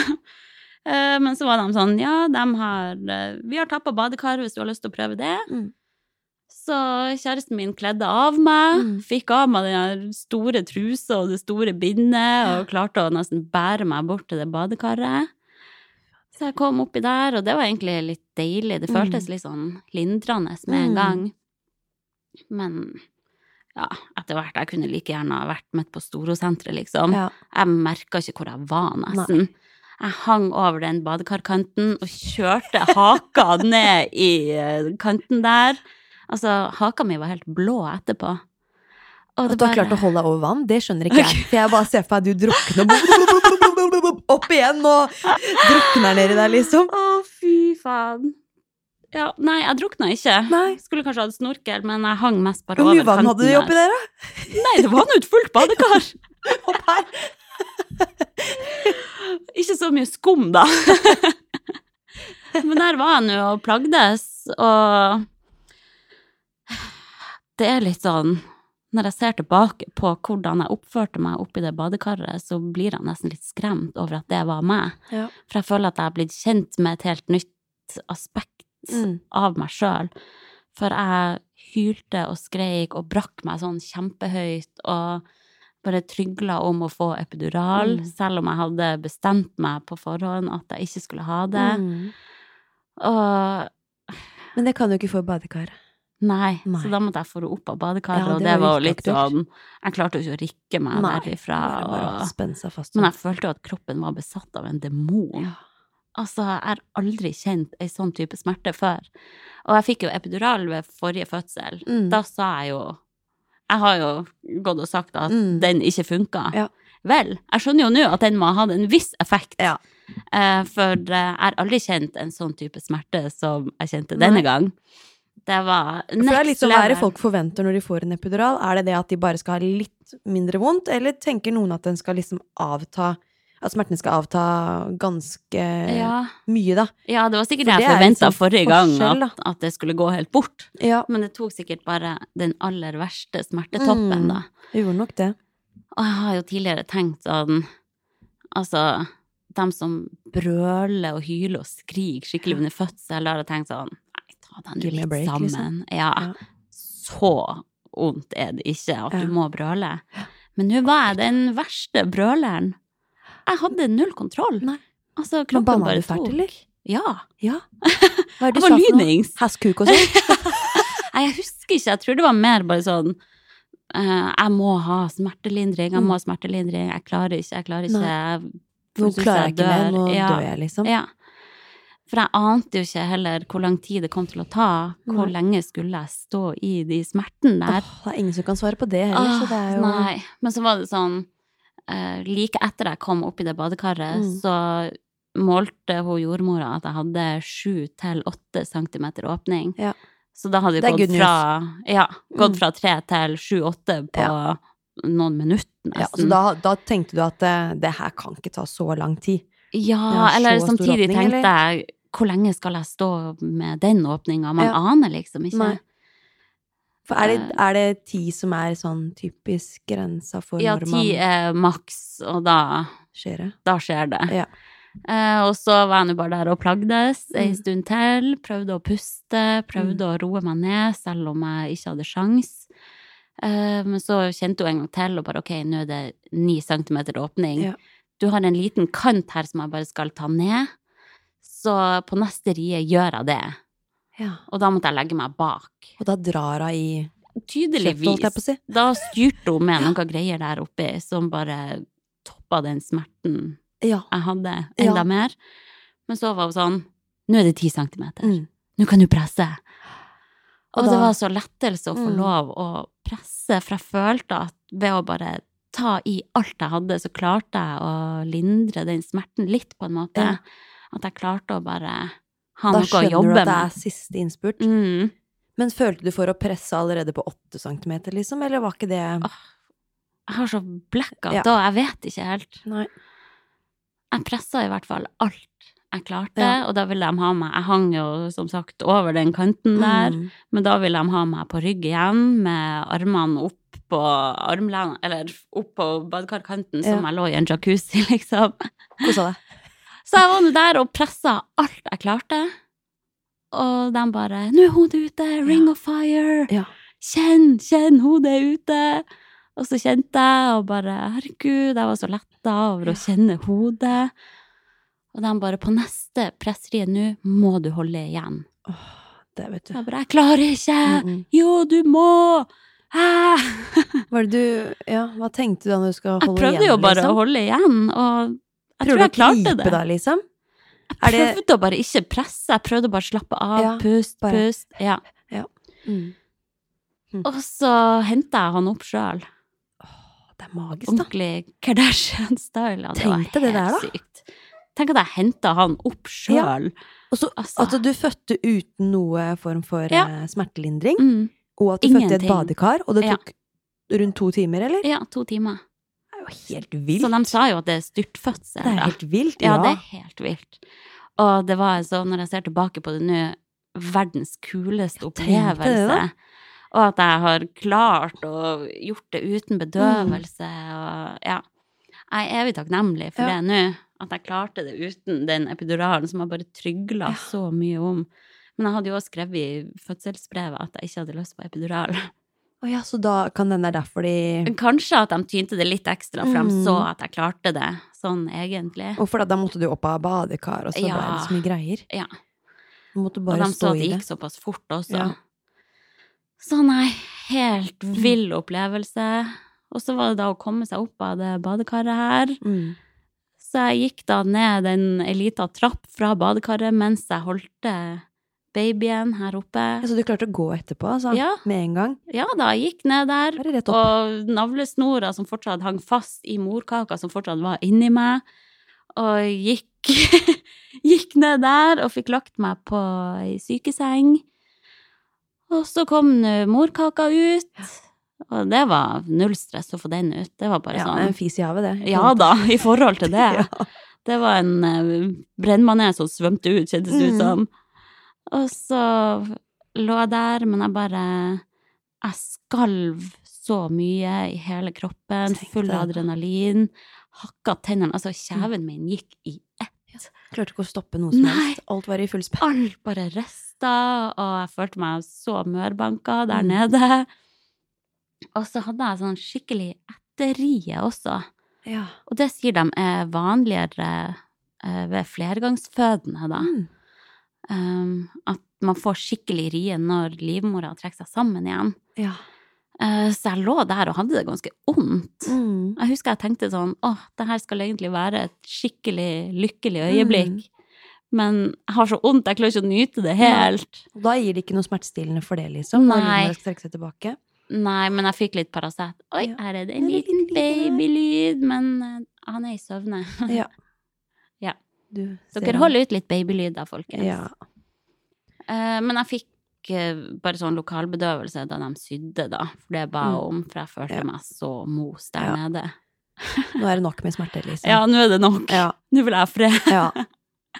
Eh, Men så var de sånn, ja, de har eh, Vi har tappa badekar hvis du har lyst til å prøve det. Mm. Så kjæresten min kledde av meg, Mm. fikk av meg den store trusa og det store bindet, og klarte å nesten bære meg bort til det badekaret. Så jeg kom oppi der, og det var egentlig litt deilig. Det føltes Mm. litt sånn lindrende med en Mm. gang. Men ja, etter hvert. Jeg kunne like gjerne ha vært midt på Storosenteret, liksom. Ja. Jeg merka ikke hvor jeg var, nesten. Jeg hang over den badekarkanten og kjørte haka ned i eh, kanten der. Altså, haka mi var helt blå etterpå. Og At du har klart å holde deg over vann, det skjønner ikke jeg. For jeg bare ser for meg at du drukner opp igjen og drukner nedi der, liksom. Å, fy faen. Ja, nei, jeg drukna ikke. Nei. Skulle kanskje hatt snorkel, men jeg hang mest bare over kanten. Hvor mye vann hadde du oppi der, da? Nei, det var nå et fullt badekar. <laughs> Opp her. <laughs> Ikke så mye skum, da. <laughs> Men der var jeg nå og plagdes, og det er litt sånn Når jeg ser tilbake på hvordan jeg oppførte meg oppi det badekaret, så blir jeg nesten litt skremt over at det var meg. Ja. For jeg føler at jeg har blitt kjent med et helt nytt aspekt Mm. av meg sjøl. For jeg hylte og skreik og brakk meg sånn kjempehøyt og bare trygla om å få epidural, Mm. selv om jeg hadde bestemt meg på forhånd at jeg ikke skulle ha det. Mm. Og Men det kan du ikke få i badekaret. nei, Nei. så da måtte jeg få henne opp av badekaret, Ja, og det var litt sånn Jeg klarte jo ikke å rikke meg Nei, derifra. Og, fast. men jeg følte jo at kroppen var besatt av en demon. Ja. Altså, jeg har aldri kjent ei sånn type smerte før. Og jeg fikk jo epidural ved forrige fødsel. Mm. Da sa jeg jo Jeg har jo gått og sagt at Mm. den ikke funka. Ja. Vel, jeg skjønner jo nå at den må ha hatt en viss effekt. Ja. Eh, for eh, jeg har aldri kjent en sånn type smerte som jeg kjente denne Nei. gang. Det var For det er litt next sånn, Hva er det folk forventer når de får en epidural? Er det det at de bare skal ha litt mindre vondt, eller tenker noen at den skal liksom avta At smertene skal avta ganske Ja, mye, da? ja, det var sikkert For det jeg forventa sånn forrige gang, at, at det skulle gå helt bort. Ja, Men det tok sikkert bare den aller verste smertetoppen, Mm. da. det gjorde nok det. Og jeg har jo tidligere tenkt sånn Altså, dem som brøler og hyler og skriker skikkelig under fødsel, har jeg tenkt sånn Nei, ta deg a litt break, sammen. liksom. Ja. Ja. Så vondt er det ikke at du må brøle. Men nå var jeg den verste brøleren. Jeg hadde null kontroll. Nei. Altså, kroppen banna bare du fælt, eller? Ja. Ja. <laughs> Hva er det Jeg du var sa for lynings. Hestkuk og sånn? <laughs> Nei, jeg husker ikke. Jeg tror det var mer bare sånn uh, Jeg må ha smertelindring, jeg må ha smertelindring. Jeg klarer ikke, jeg klarer ikke. Jeg Nå klarer jeg ikke mer, nå Ja. dør jeg, liksom. Ja. For jeg ante jo ikke heller hvor lang tid det kom til å ta. Hvor Nei. lenge skulle jeg stå i de smertene der. Åh, det er ingen som kan svare på det heller, så det er jo Nei. Men så var det sånn eh, Like etter jeg kom opp i det badekaret, Mm. så målte hun jordmora at jeg hadde sju til åtte centimeter åpning. Ja. Så da hadde good gått fra, ja, gått Mm. fra tre til sju-åtte på noen minutter, ja, Så da, da tenkte du at det, det her kan ikke ta så lang tid? Ja, Ja, eller samtidig åpning, tenkte jeg hvor lenge skal jeg stå med den åpninga? Man Ja. aner liksom ikke. Nei. For er det, Eh. er det ti som er sånn typisk grensa for Ja, når ti er maks, og da, skjer det? da skjer det. Ja. Eh, og så var jeg nå bare der og plagdes ei Mm. stund til. Prøvde å puste, prøvde å roe meg ned, selv om jeg ikke hadde sjans. Eh, men så kjente hun en gang til og bare ok, nå er det ni centimeter åpning. Ja. du har en liten kant her som jeg bare skal ta ned. Så på neste rie gjør jeg det. Ja. Og da måtte jeg legge meg bak. Og da drar hun i Tydeligvis. si. Da styrte hun med <laughs> noen greier der oppi som bare toppa den smerten Ja. jeg hadde, enda Ja. mer. Men så var hun sånn Nå er det ti centimeter. Mm. Nå kan du presse. Og Og det var så lettelse å få Mm. lov å presse, for jeg følte at ved å bare ta i alt jeg hadde, så klarte jeg å lindre den smerten litt, på en måte. Ja. At jeg klarte å bare ha Da noe å skjønner du at det er siste innspurt. Mm. Men følte du for å presse allerede på åtte centimeter, liksom, eller var ikke det Åh, Jeg har så blackout Ja. da, jeg vet ikke helt. Nei. Jeg pressa i hvert fall alt jeg klarte, Ja. og da ville de ha meg Jeg hang jo som sagt over den kanten der, Mm. men da ville de ha meg på rygg igjen, med armene opp på armlenet, eller opp på badekarkanten, som jeg lå i en jacuzzi, <laughs> liksom. Kosa deg. Så jeg var nå der og pressa alt jeg klarte, og de bare 'Nå er hodet ute! Ring of fire!' Ja. Kjenn, kjenn, hodet er ute! Og så kjente jeg, og bare herregud, jeg var så letta over å kjenne hodet. Og de bare på neste presseriet nå må du holde igjen. Åh, det vet du. Jeg bare jeg klarer ikke! Mm, mm. Jo, du må! Hæ? Var du Ja, hva tenkte du da når du skal Jeg prøvde igjen? jo bare liksom? å holde igjen, og jeg Prøvde tror jeg å klarte det. Da, liksom? Jeg Er det- å bare ikke presse, jeg prøvde å bare slappe av, Ja, pust, bare- pust. Ja. Mm. Og så henta jeg han opp sjøl. Det er magisk, da. Ordentlig Kardashian-style. Ja, det var Tenk det der, da. sykt. Tenk at jeg henta han opp sjøl. Og så Altså. at du fødte uten noe form for Ja. eh, smertelindring, Mm. og at du fødte i et badekar, og det Ja. tok rundt to timer, eller? Ja, to timer. Jo helt vilt. Så de sa jo at det er styrtfødsel. det er da. helt vilt, Ja, ja. det er helt vilt. Og det var så, når jeg ser tilbake på det nå, verdens kuleste opplevelse. Og at jeg har klart å gjort det uten bedøvelse og ja. Jeg er evig takknemlig for Ja. det nå. At jeg klarte det uten den epiduralen som jeg bare trygla Ja. så mye om. Men jeg hadde jo også skrevet i fødselsbrevet at jeg ikke hadde lyst på epidural. Å ja, så da kan den være derfor de Kanskje at de tynte det litt ekstra, for Mm. så at jeg klarte det sånn egentlig. Og for da, da måtte du opp av badekar, og så Ja. ble det så mye greier. Ja. Du måtte Og bare de så at det det. gikk såpass fort også. Ja. Så nei, helt vill opplevelse. Og så var det da å komme seg opp av det badekaret her. Mm. Så jeg gikk da ned en lita trapp fra badekaret mens jeg holdte babyen her oppe. Ja, Så du klarte å gå etterpå, altså? Ja. Med en gang? Ja da, jeg gikk ned der. Og navlesnora som fortsatt hang fast i morkaka, som fortsatt var inni meg. Og gikk, <laughs> gikk ned der og fikk lagt meg på ei sykeseng. Og så kom morkaka ut. Og det var null stress å få den ut. Det var bare Ja, sånn en fis i havet, det. Ja da, i forhold til <laughs> det. Ja. Det var en uh, brennmanes som svømte ut, kjentes det ut som. som. Og så lå jeg der, men jeg bare Jeg skalv så mye i hele kroppen, full av adrenalin. Hakka tennene Altså, kjeven min gikk i ett. Klarte ikke å stoppe noe som Nei. helst. Alt var i full spenn. Alt bare rista, og jeg følte meg så mørbanka der Mm. nede. Og så hadde jeg sånn skikkelig etterrie også. Ja. Og det sier de er vanligere eh, ved flergangsfødende, da. Mm. Um, at man får skikkelig rie når livmora trekker seg sammen igjen. ja. Uh, så jeg lå der og hadde det ganske vondt. Mm. Jeg husker jeg tenkte sånn Å, det her skal egentlig være et skikkelig lykkelig øyeblikk. Men jeg har så vondt, jeg klarer ikke å nyte det helt. Og Da gir det ikke noe smertestillende for det, liksom? Nei. Når seg tilbake? Nei, men jeg fikk litt Paracet. Oi, Ja. her er det en liten babylyd, men eh, han er i søvne. Ja. Dere holder ut litt babylyd folkens. Ja. Uh, men jeg fikk eh, bare sånn lokalbedøvelse da de sydde, da. For det jeg Mm. om, for jeg følte Ja. meg så mos der Ja. nede. Nå er det nok med smerter, <laughs> liksom. Ja, nå er det nok. Ja. Nå vil jeg ha fred. ja.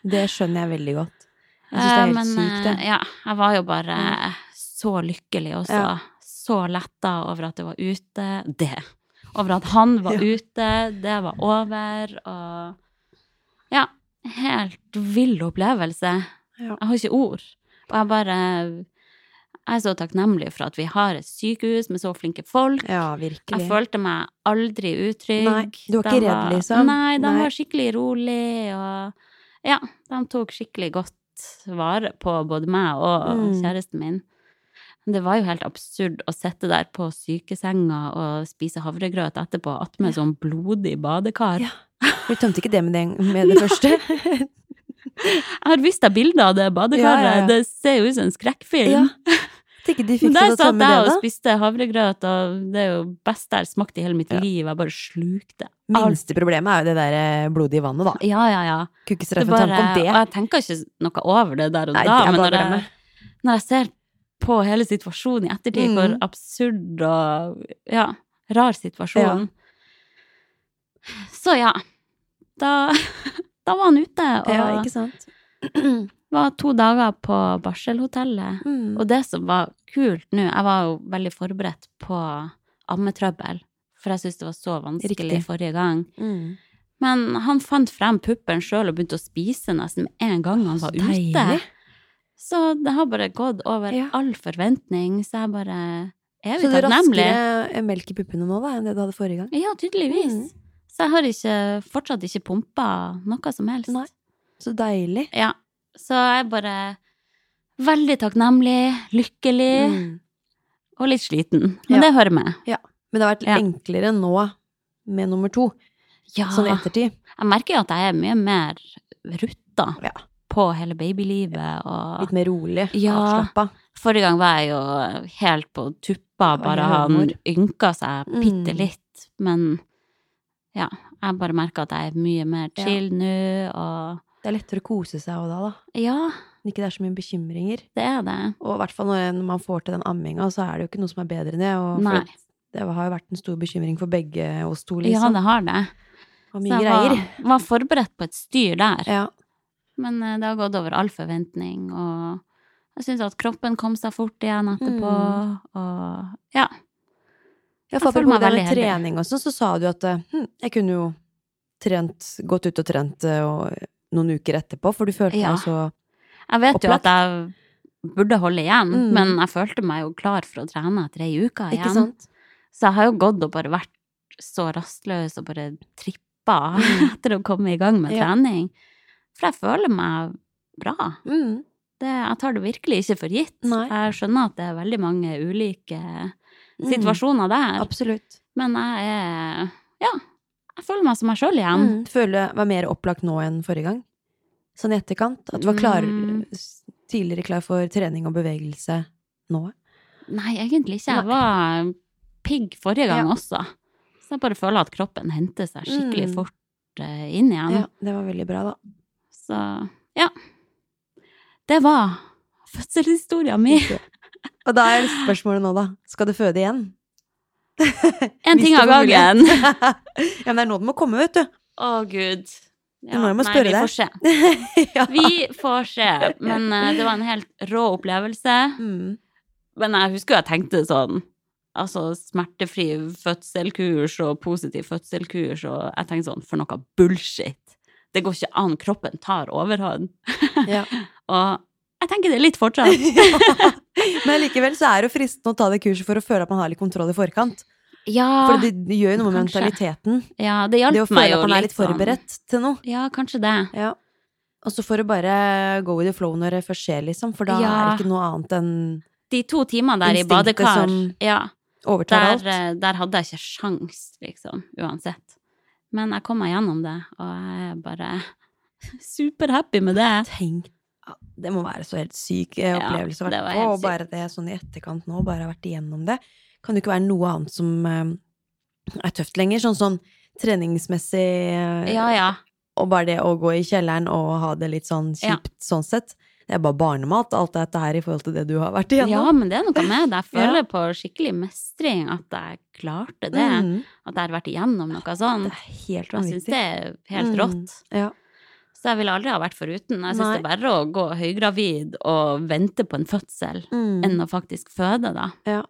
Det skjønner jeg veldig godt. Jeg syns det Eh, er helt men sykt, det. eh, ja, jeg var jo bare så lykkelig også. Så letta over at det var ute. Det. Over at han var ute. Det var over. Og ja, helt vill opplevelse. Ja. Jeg har ikke ord. Og jeg bare Jeg er så takknemlig for at vi har et sykehus med så flinke folk. Ja, virkelig. Jeg følte meg aldri utrygg. Nei, du var De ikke redd, liksom? Nei, de Nei. var skikkelig rolig, og ja, de tok skikkelig godt vare på både meg og Mm. kjæresten min. Det var jo helt absurd å sitte der på sykesenga og spise havregrøt etterpå, attmed sånn blodig badekar. Ja. Vi tømte ikke det med det, med det første. <laughs> Jeg har vist deg bilder av det badekaret, Ja, ja, ja. det ser jo ut som en skrekkfilm. Ja. De fikk Der satt jeg og spiste havregrøt, og det er jo best har smakt i hele mitt Ja. liv. Jeg bare slukte alt. Minste problemet er jo det der eh, blodige vannet, da. Ja, ja, ja. Kunne ikke straffe tanke om og det. jeg tenker ikke noe over det der og Nei, da, men når jeg, når jeg ser på hele situasjonen i ettertid, Mm. hvor absurd og ja, rar situasjon Så ja. Da, <laughs> da var han ute, og Ja, ikke sant. <clears throat> var to dager på barselhotellet. Mm. Og det som var kult nå, jeg var jo veldig forberedt på ammetrøbbel, for jeg syntes det var så vanskelig Riktig. forrige gang. Mm. Men han fant frem puppelen sjøl og begynte å spise nesten med en gang han Så var ute. deilig. Så det har bare gått over Ja. all forventning, så jeg bare er Så du har takknemlig. raskere melk i puppene nå, da, enn det du hadde forrige gang? Ja, tydeligvis. Mm. Så jeg har ikke, fortsatt ikke pumpa noe som helst. Nei. Så deilig. Ja. Så jeg er bare veldig takknemlig, lykkelig Mm. og litt sliten. Ja. Men det hører med. Ja. Men det har vært Ja. enklere nå med nummer to, Ja. sånn i ettertid. Jeg merker jo at jeg er mye mer rutta Ja. på hele babylivet og Litt mer rolig, Ja. avslappa. Forrige gang var jeg jo helt på tuppa, bare han ynka seg bitte Mm. Men ja, jeg bare merker at jeg er mye mer Ja. chill nå, og Det er lettere å kose seg òg da, da. ja, ikke det er så mye bekymringer. det er det. Og i hvert fall når man får til den amminga, så er det jo ikke noe som er bedre enn det. Og Nei. det har jo vært en stor bekymring for begge oss to, liksom. Ja, det har det. og Så mye jeg greier. var, var forberedt på et styr der. Ja. Men eh, det har gått over all forventning, og jeg syns at kroppen kom seg fort igjen etterpå, Mm. og ja. Ja, Jeg for apropos det med trening og sånn, så sa du at eh, hm, jeg kunne jo trent, gått ut og trent eh, og, noen uker etterpå, for du følte Ja. deg så Jeg vet jo at jeg burde holde igjen, Mm. men jeg følte meg jo klar for å trene etter ei uke igjen. Så jeg har jo gått og bare vært så rastløs og bare trippa <laughs> etter å komme i gang med Mm. Ja. trening. For jeg føler meg bra. Mm. Det, jeg tar det virkelig ikke for gitt. Nei. Jeg skjønner at det er veldig mange ulike Mm. Situasjoner der, Absolutt. men jeg er Ja, jeg føler meg som meg sjøl igjen. Mm. Føler du var mer opplagt nå enn forrige gang? Sånn i etterkant? At du var klar, Mm. tidligere klar for trening og bevegelse nå? Nei, egentlig ikke. Jeg var pigg forrige gang Ja. også. Så jeg bare føler at kroppen henter seg skikkelig Mm. fort eh, inn igjen. Ja, det var veldig bra, da. Så ja. Det var fødselshistoria mi. Og da er spørsmålet nå, da. Skal du føde igjen? <laughs> En ting av gangen. <laughs> ja, men det er nå det må komme, vet du. Å, gud. Ja, nei, vi får se. <laughs> ja. Vi får se. Men uh, det var en helt rå opplevelse. Mm. Men jeg husker jeg tenkte sånn Altså smertefri fødselkurs og positiv fødselkurs, og jeg tenkte sånn For noe bullshit. Det går ikke an. Kroppen tar overhånd. Ja. Og jeg tenker det litt fortsatt. Men likevel så er det fristende å ta det kurset for å føle at man har litt kontroll i forkant. Ja, For det, det gjør jo noe med kanskje. mentaliteten. ja det Det å hjalp meg føle jo at man er litt forberedt forberedt til noe. Sånn. Ja, kanskje det. Ja. Og så får du bare go with the flow når det først skjer, liksom. For da Ja. er det ikke noe annet enn De to timene der i badekar, ja, overtar der, alt. eh, der hadde jeg ikke sjans, liksom, uansett. Men jeg kom meg gjennom det, og jeg er bare <laughs> superhappy med det. Tenk Det må være så helt syk opplevelse å vært på. Og bare det sånn i etterkant nå, bare ha vært igjennom det. Kan det ikke være noe annet som eh, er tøft lenger. Sånn sånn treningsmessig eh, Ja, ja. Og bare det å gå i kjelleren og ha det litt sånn Ja. kjipt sånn sett. Det er bare barnemat, alt dette her i forhold til det du har vært igjennom. Ja, men det er noe med det. Jeg <laughs> Ja. på skikkelig mestring at jeg klarte det. Mm, At jeg har vært igjennom noe sånt. det er helt Jeg syns det er helt Mm. rått. Ja. Så jeg ville aldri ha vært foruten. Jeg syns det er verre å gå høygravid og vente på en fødsel Mm. enn å faktisk føde, da. Ja.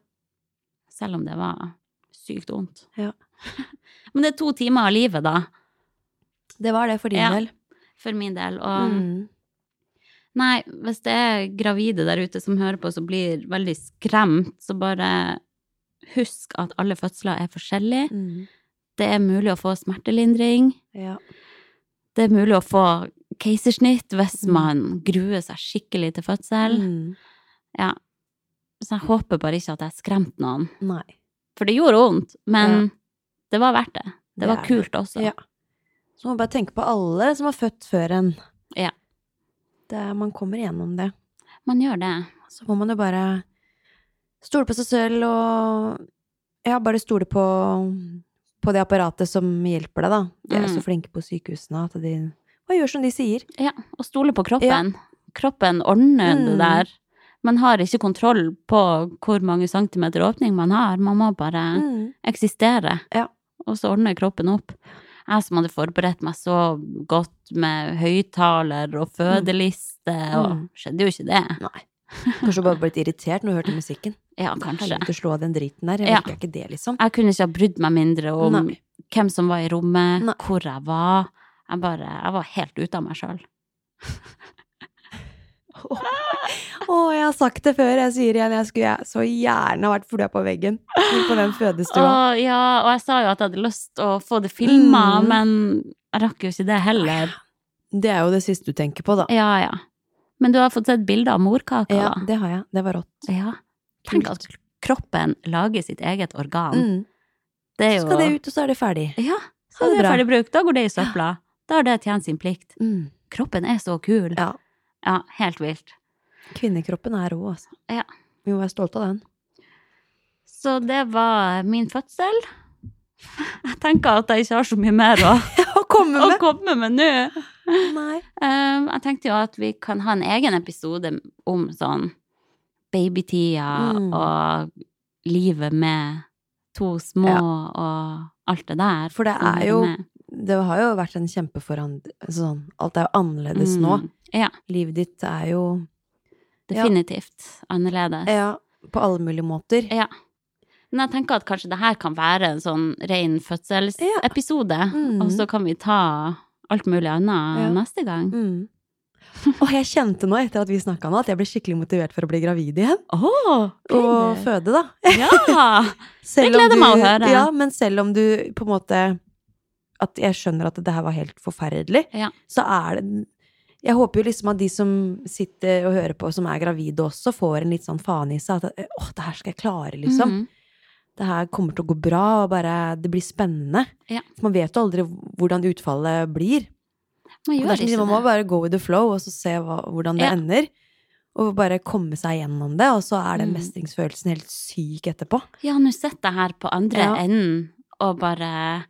Selv om det var sykt vondt. Ja. <laughs> Men det er to timer av livet, da, Det var det for din Ja. del. for min del. Og Mm. Nei, hvis det er gravide der ute som hører på som blir veldig skremt, så bare husk at alle fødsler er forskjellige. Mm. Det er mulig å få smertelindring. Ja. Det er mulig å få keisersnitt hvis Mm. man gruer seg skikkelig til fødsel. Mm. Ja. Så jeg håper bare ikke at jeg skremte noen. Nei. For det gjorde vondt, men det var verdt det. Det Det var det. kult også. Ja. Så må man bare tenke på alle som har født før en. Ja. Det man kommer igjennom det. Man gjør det. Så må man jo bare stole på seg selv og ja, bare stole på, på det apparatet som hjelper deg, da. De er Mm. så flinke på sykehusene at de bare gjør som de sier. Ja, og stole på kroppen. Kroppen ordner det Mm. der. Man har ikke kontroll på hvor mange centimeter åpning man har. Man må bare Mm. eksistere. Ja. Og så ordner kroppen opp. Jeg som hadde forberedt meg så godt med høyttaler og fødeliste, og Mm. skjedde jo ikke det. Nei. Kanskje du bare ble litt irritert når du hørte musikken. <laughs> Ja, kanskje. Helvete, slå av den driten der. Jeg Ja. ikke det, liksom. Jeg kunne ikke ha brydd meg mindre om Nei. hvem som var i rommet, Nei. hvor jeg var. Jeg bare, jeg var helt ute av meg sjøl. Å, jeg har sagt det før, jeg sier igjen, jeg skulle så gjerne vært flua på veggen på den fødestua. ja, og jeg sa jo at jeg hadde lyst til å få det filma, Mm. men jeg rakk jo ikke det heller. Det er jo det siste du tenker på, da. Ja, ja. Men du har fått sett bilde av morkaka, Ja, da? det har jeg. Det var rått. Ja. Tenk at kroppen lager sitt eget organ. Mm. Det er Så skal det ut, og så er det ferdig. Ja, så er det det ferdig brukt. Da går det i søpla. Da har det tjent sin plikt. Mm. Kroppen er så kul. Ja. Ja, helt vilt. Kvinnekroppen er rå, altså. Ja. Vi må være stolte av den. Så det var min fødsel. <laughs> Jeg tenker at jeg ikke har så mye mer å, <laughs> Å komme med nå. Nei. Um, jeg tenkte jo at vi kan ha en egen episode om sånn babytida Mm. og livet med to små Ja. og alt det der. For det er jo. Det har jo vært en kjempeforandring sånn, Alt er jo annerledes nå. Mm. Ja, Livet ditt er jo definitivt annerledes. Ja, på alle mulige måter. Ja. Men jeg tenker at kanskje det her kan være en sånn ren fødselsepisode, Mm. og så kan vi ta alt mulig annet Ja. neste gang. Mm. Og jeg kjente nå, etter at vi snakka nå, at jeg ble skikkelig motivert for å bli gravid igjen. Åh, Og føde, da. Ja! <laughs> Det gleder meg å høre. Ja, men selv om du på en måte At jeg skjønner at det her var helt forferdelig, Ja. så er det Jeg håper jo liksom at de som sitter og hører på, som er gravide også, får en litt sånn faen i seg. At åh, det her skal jeg klare, liksom. Mhm. Det her kommer til å gå bra, og bare Det blir spennende. Ja. For man vet jo aldri hvordan utfallet blir. Man gjør det ikke man må bare go with the flow, og så se hva, hvordan det Ja. ender. Og bare komme seg gjennom det, og så er den Mm. mestringsfølelsen helt syk etterpå. Ja, nå sitter jeg her på andre Ja. enden og bare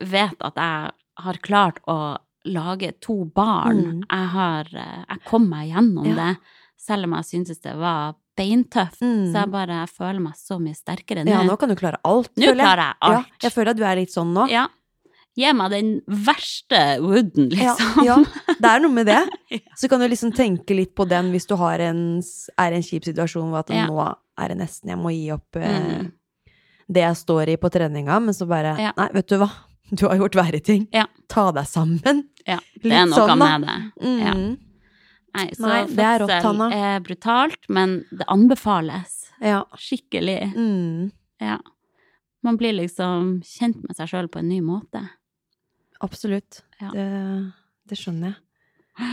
vet at jeg har klart å lage to barn. Mm. Jeg har eh, Jeg kom meg gjennom Ja. det, selv om jeg syntes det var beintøft. Mm. Så jeg bare jeg føler meg så mye sterkere nå. Ja, nå kan du klare alt, Nå føler jeg. klarer jeg alt. Ja, jeg føler at du er litt sånn nå. Ja. Gi meg den verste wooden, liksom. ja, det er noe med det. <laughs> Så kan du liksom tenke litt på den hvis du har en, er i en kjip situasjon hvor at Ja. nå er det nesten jeg må gi opp eh, Mm. det jeg står i på treninga, men så bare Ja. Nei, vet du hva, du har gjort verre ting. Ja. Ta deg sammen. Ja, det er noe sånn, med det. Mm. Ja. Nei, så Nei, det er rått, Hanna. er brutalt, men det anbefales Ja. skikkelig. Mm. Ja. Man blir liksom kjent med seg sjøl på en ny måte. Absolutt. Ja. Det, det skjønner jeg.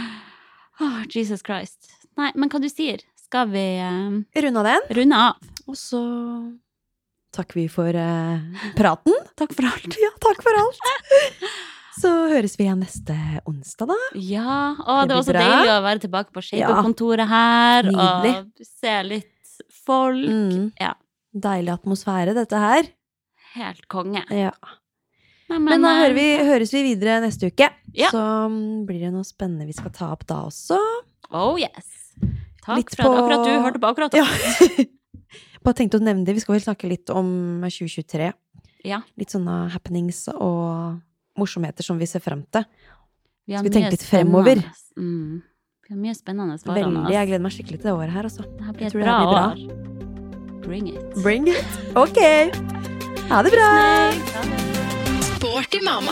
Oh, Jesus Christ. Nei, men hva du sier? Skal vi um, Runde av den, runde av? og så takker vi for uh, praten. Takk for alt. Ja, takk for alt. <laughs> Så høres vi igjen neste onsdag, da. Ja, og Det det er så bra. deilig å være tilbake på Shaper-kontoret her, Nydelig. og se litt folk. Mm. Ja, Deilig atmosfære, dette her. helt konge. Ja. Nei, Men da eh, vi, høres vi videre neste uke. Ja. Så mm, blir det noe spennende vi skal ta opp da også. Oh yes. Takk Litt for at på- akkurat du hørte på akkurat. Ja. <laughs> Bare tenkte å nevne det. Vi skal vel snakke litt om 2023. Ja. Litt sånne happenings og morsomheter som vi ser frem til. Vi har Skal vi tenker litt fremover? Mm. Vi har mye spennende foran Veldig. Jeg gleder meg skikkelig til det året her, altså. Det her blir et bra, blir bra. år. Bring it. Bring it! Ok. Ha det bra! Sporty mamma.